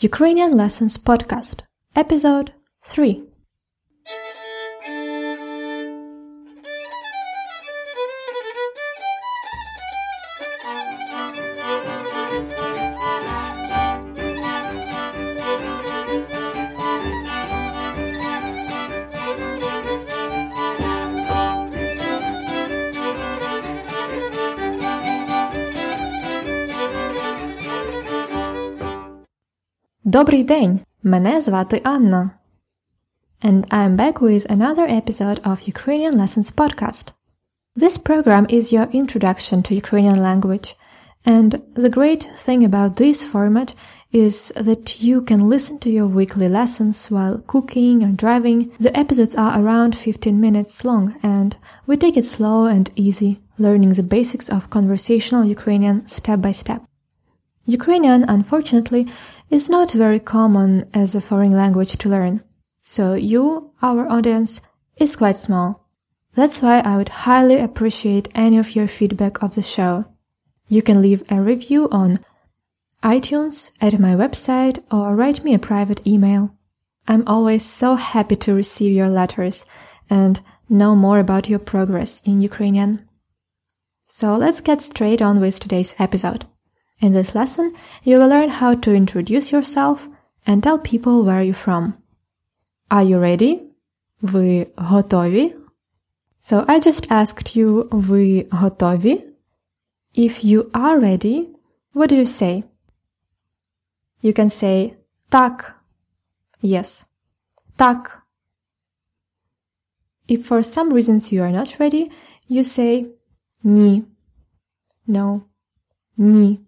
Ukrainian Lessons Podcast, Episode 3. Добрий день! Мене звати Анна. And I'm back with another episode of Ukrainian Lessons podcast. This program is your introduction to Ukrainian language. And the great thing about this format is that you can listen to your weekly lessons while cooking or driving. The episodes are around 15 minutes long and we take it slow and easy, learning the basics of conversational Ukrainian step by step. Ukrainian, unfortunately, is not very common as a foreign language to learn. So you, our audience, is quite small. That's why I would highly appreciate any of your feedback of the show. You can leave a review on iTunes, at my website, or write me a private email. I'm always so happy to receive your letters and know more about your progress in Ukrainian. So let's get straight on with today's episode. In this lesson, you will learn how to introduce yourself and tell people where you're from. Are you ready? Ви готові? So I just asked you, ви готові? If you are ready, what do you say? You can say так. Yes. Так. If for some reasons you are not ready, you say ні. No. Ні.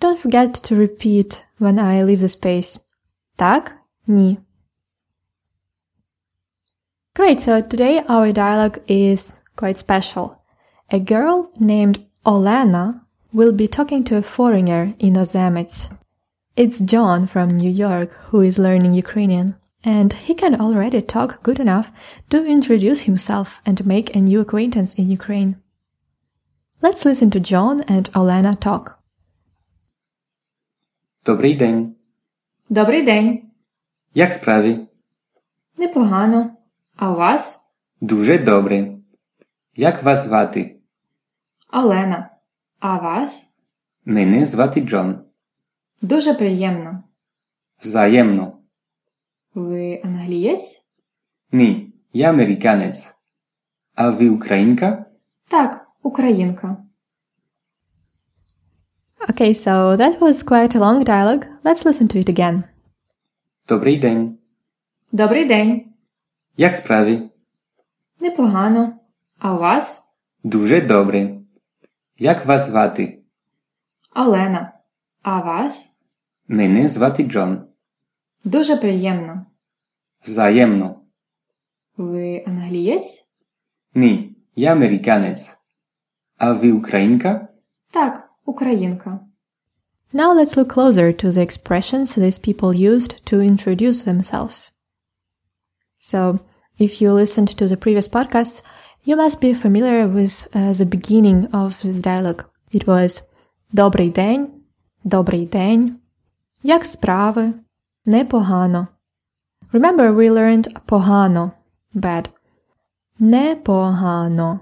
Don't forget to repeat when I leave the space. Так, ні. Great, so today our dialogue is quite special. A girl named Olena will be talking to a foreigner іноземець. It's John from New York who is learning Ukrainian, and he can already talk good enough to introduce himself and make a new acquaintance in Ukraine. Let's listen to John and Olena talk. Добрий день. Добрий день. Як справи? Непогано. А у вас? Дуже добре. Як вас звати? Олена. А вас? Мене звати Джон. Дуже приємно. Взаємно. Ви англієць? Ні, я американець. А ви українка? Так, українка. Okay, so that was quite a long dialogue. Let's listen to it again. Добрий день. Добрий день. Як справи? Непогано. А у вас? Дуже добре. Як вас звати? Олена. А вас? Мене звати Джон. Дуже приємно. Взаємно. Ви англієць? Ні, я американець. А ви українка? Так, українка. Now let's look closer to the expressions these people used to introduce themselves. So, if you listened to the previous podcasts, you must be familiar with uh, the beginning of this dialogue. It was Добрий день, добрий день, як справи, непогано. Remember we learned pogano, bad. Непогано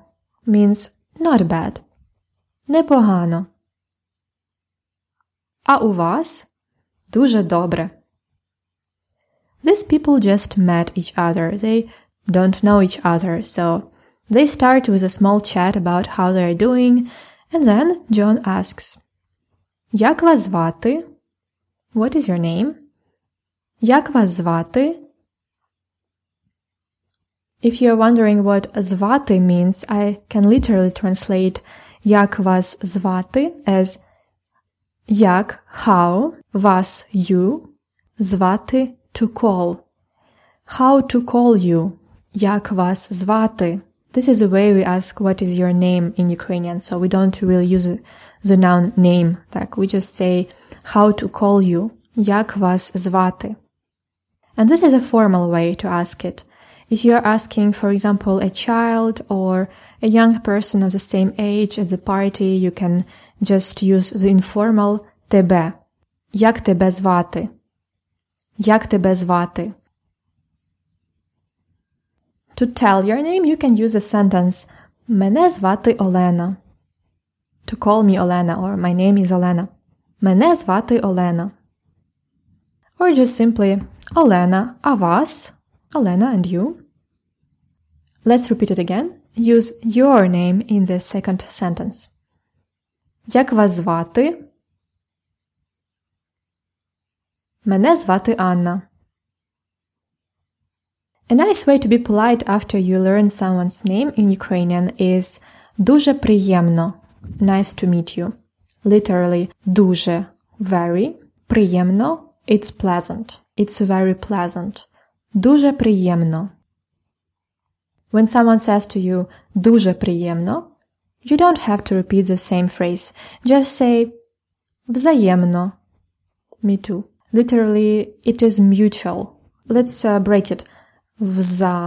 means not bad. Непогано. А у вас? Дуже добре. These people just met each other. They don't know each other, so they start with a small chat about how they're doing, and then John asks, Як вас звати? What is your name? Як вас звати? If you're wondering what звати means, I can literally translate Як вас звати as Як how, вас you, звати to call. How to call you. Як вас звати? This is the way we ask what is your name in Ukrainian, so we don't really use the noun name. Так, we just say how to call you. Як вас звати? And this is a formal way to ask it. If you are asking, for example, a child or a young person of the same age at the party, you can just use the informal тебе. Як тебе звати? Як тебе звати? To tell your name, you can use a sentence Мене звати Олена. To call me Olena or my name is Olena. Мене звати Олена. Or just simply Олена, а вас? Олена and you. Let's repeat it again. Use your name in the second sentence. Як вас звати? Мене звати Анна. A nice way to be polite after you learn someone's name in Ukrainian is дуже приємно. Nice to meet you. Literally дуже very приємно it's pleasant. It's very pleasant. Дуже приємно. When someone says to you дуже приємно, you don't have to repeat the same phrase. Just say взаємно. Me too. Literally, it is mutual. Let's uh, break it. Взаємно.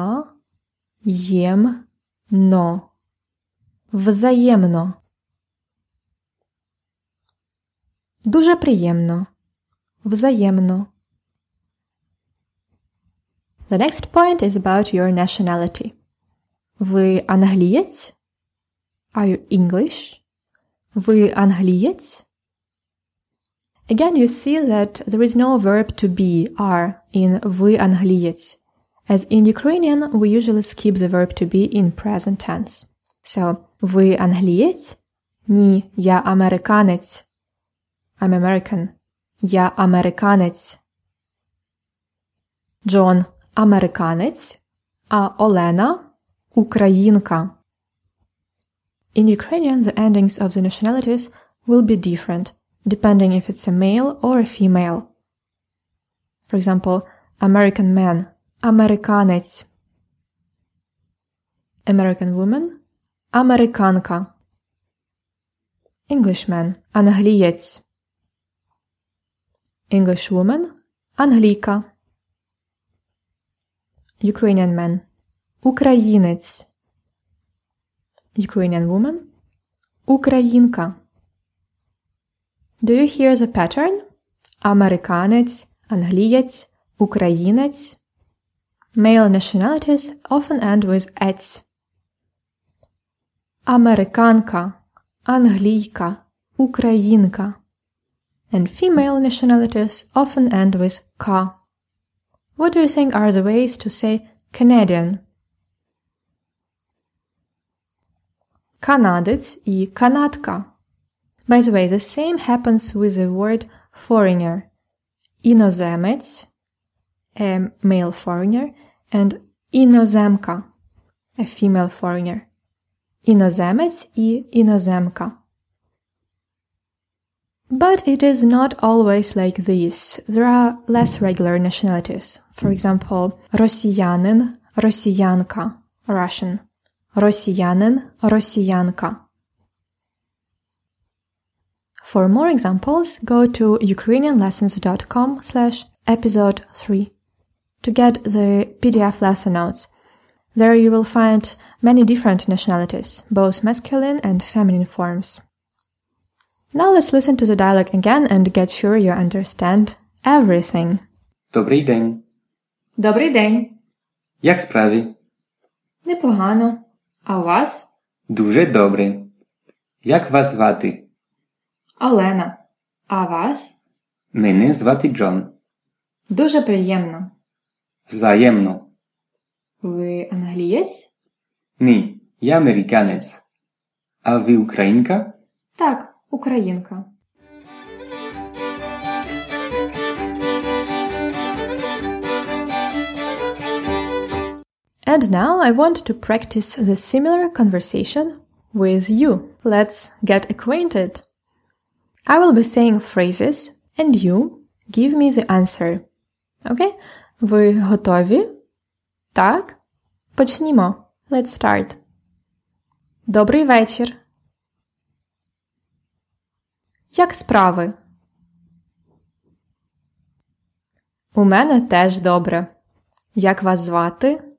Взаємно. Дуже приємно. Взаємно. The next point is about your nationality. Ви англієць? Are you English? Ви англієць? Again, you see that there is no verb to be, are, in ви англієць. As in Ukrainian, we usually skip the verb to be in present tense. So, ви англієць? Ні, я американець. I'm American. Я американець. Джон – американець, а Олена – українка. In Ukrainian, the endings of the nationalities will be different, depending if it's a male or a female. For example, American man, Amerikanets. American woman, Amerikanka. Englishman, English woman, Anglika. Ukrainian man, Ukrainets. Ukrainian woman – українка. Do you hear the pattern? Американець, англієць, українець. Male nationalities often end with «ець». Американка, англійка, українка. And female nationalities often end with «ка». What do you think are the ways to say Canadian? Канадець і канадка. By the way, the same happens with the word foreigner. Іноземець, a male foreigner, and іноземка, a female foreigner. Іноземець і іноземка. But it is not always like this. There are less regular nationalities. For example, росіянин, росіянка, Russian. Росіянин, росіянка. For more examples, go to ukrainianlessons.com slash episode 3 to get the PDF lesson notes. There you will find many different nationalities, both masculine and feminine forms. Now let's listen to the dialogue again and get sure you understand everything. Добрий день. Добрий день. Як справи? Непогано. А вас? Дуже добре. Як вас звати? Олена. А вас? Мене звати Джон. Дуже приємно. Взаємно. Ви англієць? Ні, я американець. А ви українка? Так, українка. And now I want to practice the similar conversation with you. Let's get acquainted. I will be saying phrases and you give me the answer. Okay? Ви готові? Так? Почнімо. Let's start. Добрий вечір. Як справи? У мене теж добре. Як вас звати?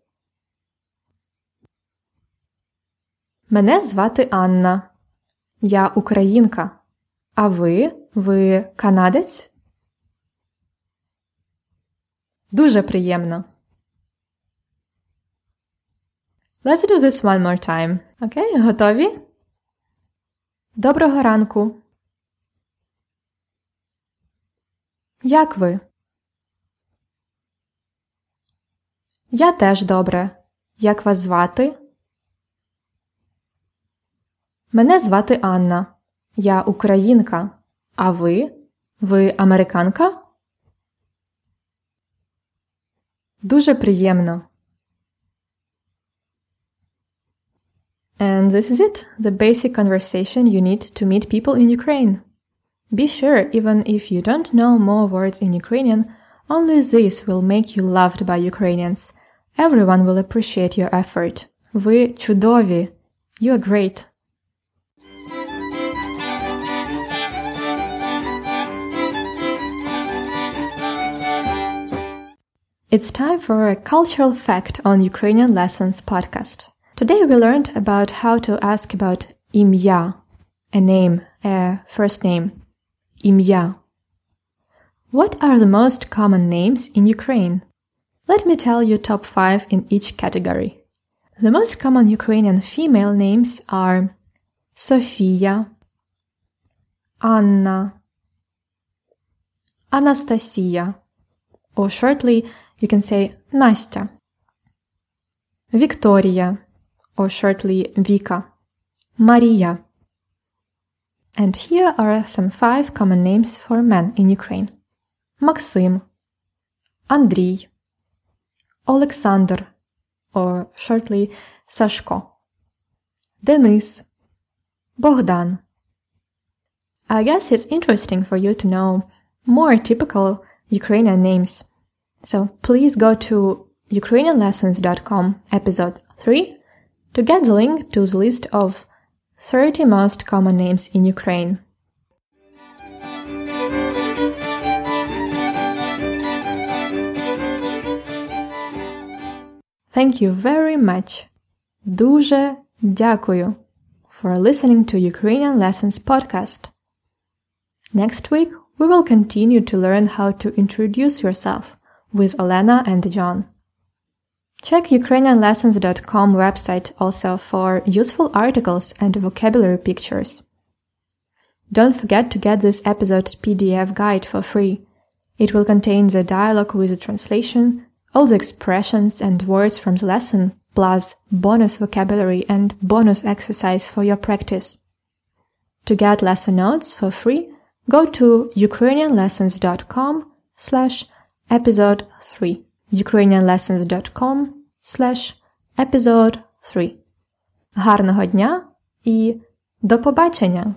Мене звати Анна. Я українка. А ви? Ви канадець? Дуже приємно. Let's do this one more time. Окей, okay, готові? Доброго ранку. Як ви? Я теж добре. Як вас звати? Мене звати Анна. Я українка. А ви? Ви американка? Дуже приємно. And this is it, the basic conversation you need to meet people in Ukraine. Be sure, even if you don't know more words in Ukrainian, only this will make you loved by Ukrainians. Everyone will appreciate your effort. Ви чудові. You're great. It's time for a cultural fact on Ukrainian Lessons podcast. Today we learned about how to ask about imya, a name, a first name. Imya. What are the most common names in Ukraine? Let me tell you top 5 in each category. The most common Ukrainian female names are Sofia, Anna, Anastasia, or shortly you can say Nastya, Victoria, or shortly Vika, Maria. And here are some five common names for men in Ukraine. Maxim, Andriy, Alexander, or shortly Sashko, Denis, Bogdan. I guess it's interesting for you to know more typical Ukrainian names. So please go to ukrainianlessons.com episode 3 to get the link to the list of 30 most common names in Ukraine. Thank you very much. Дуже дякую for listening to Ukrainian Lessons podcast. Next week, we will continue to learn how to introduce yourself with Olena and John. Check ukrainianlessons.com website also for useful articles and vocabulary pictures. Don't forget to get this episode PDF guide for free. It will contain the dialogue with the translation, all the expressions and words from the lesson, plus bonus vocabulary and bonus exercise for your practice. To get lesson notes for free, go to ukrainianlessons.com slash episode 3 ukrainianlessons.com slash episode 3 Гарного дня і до побачення!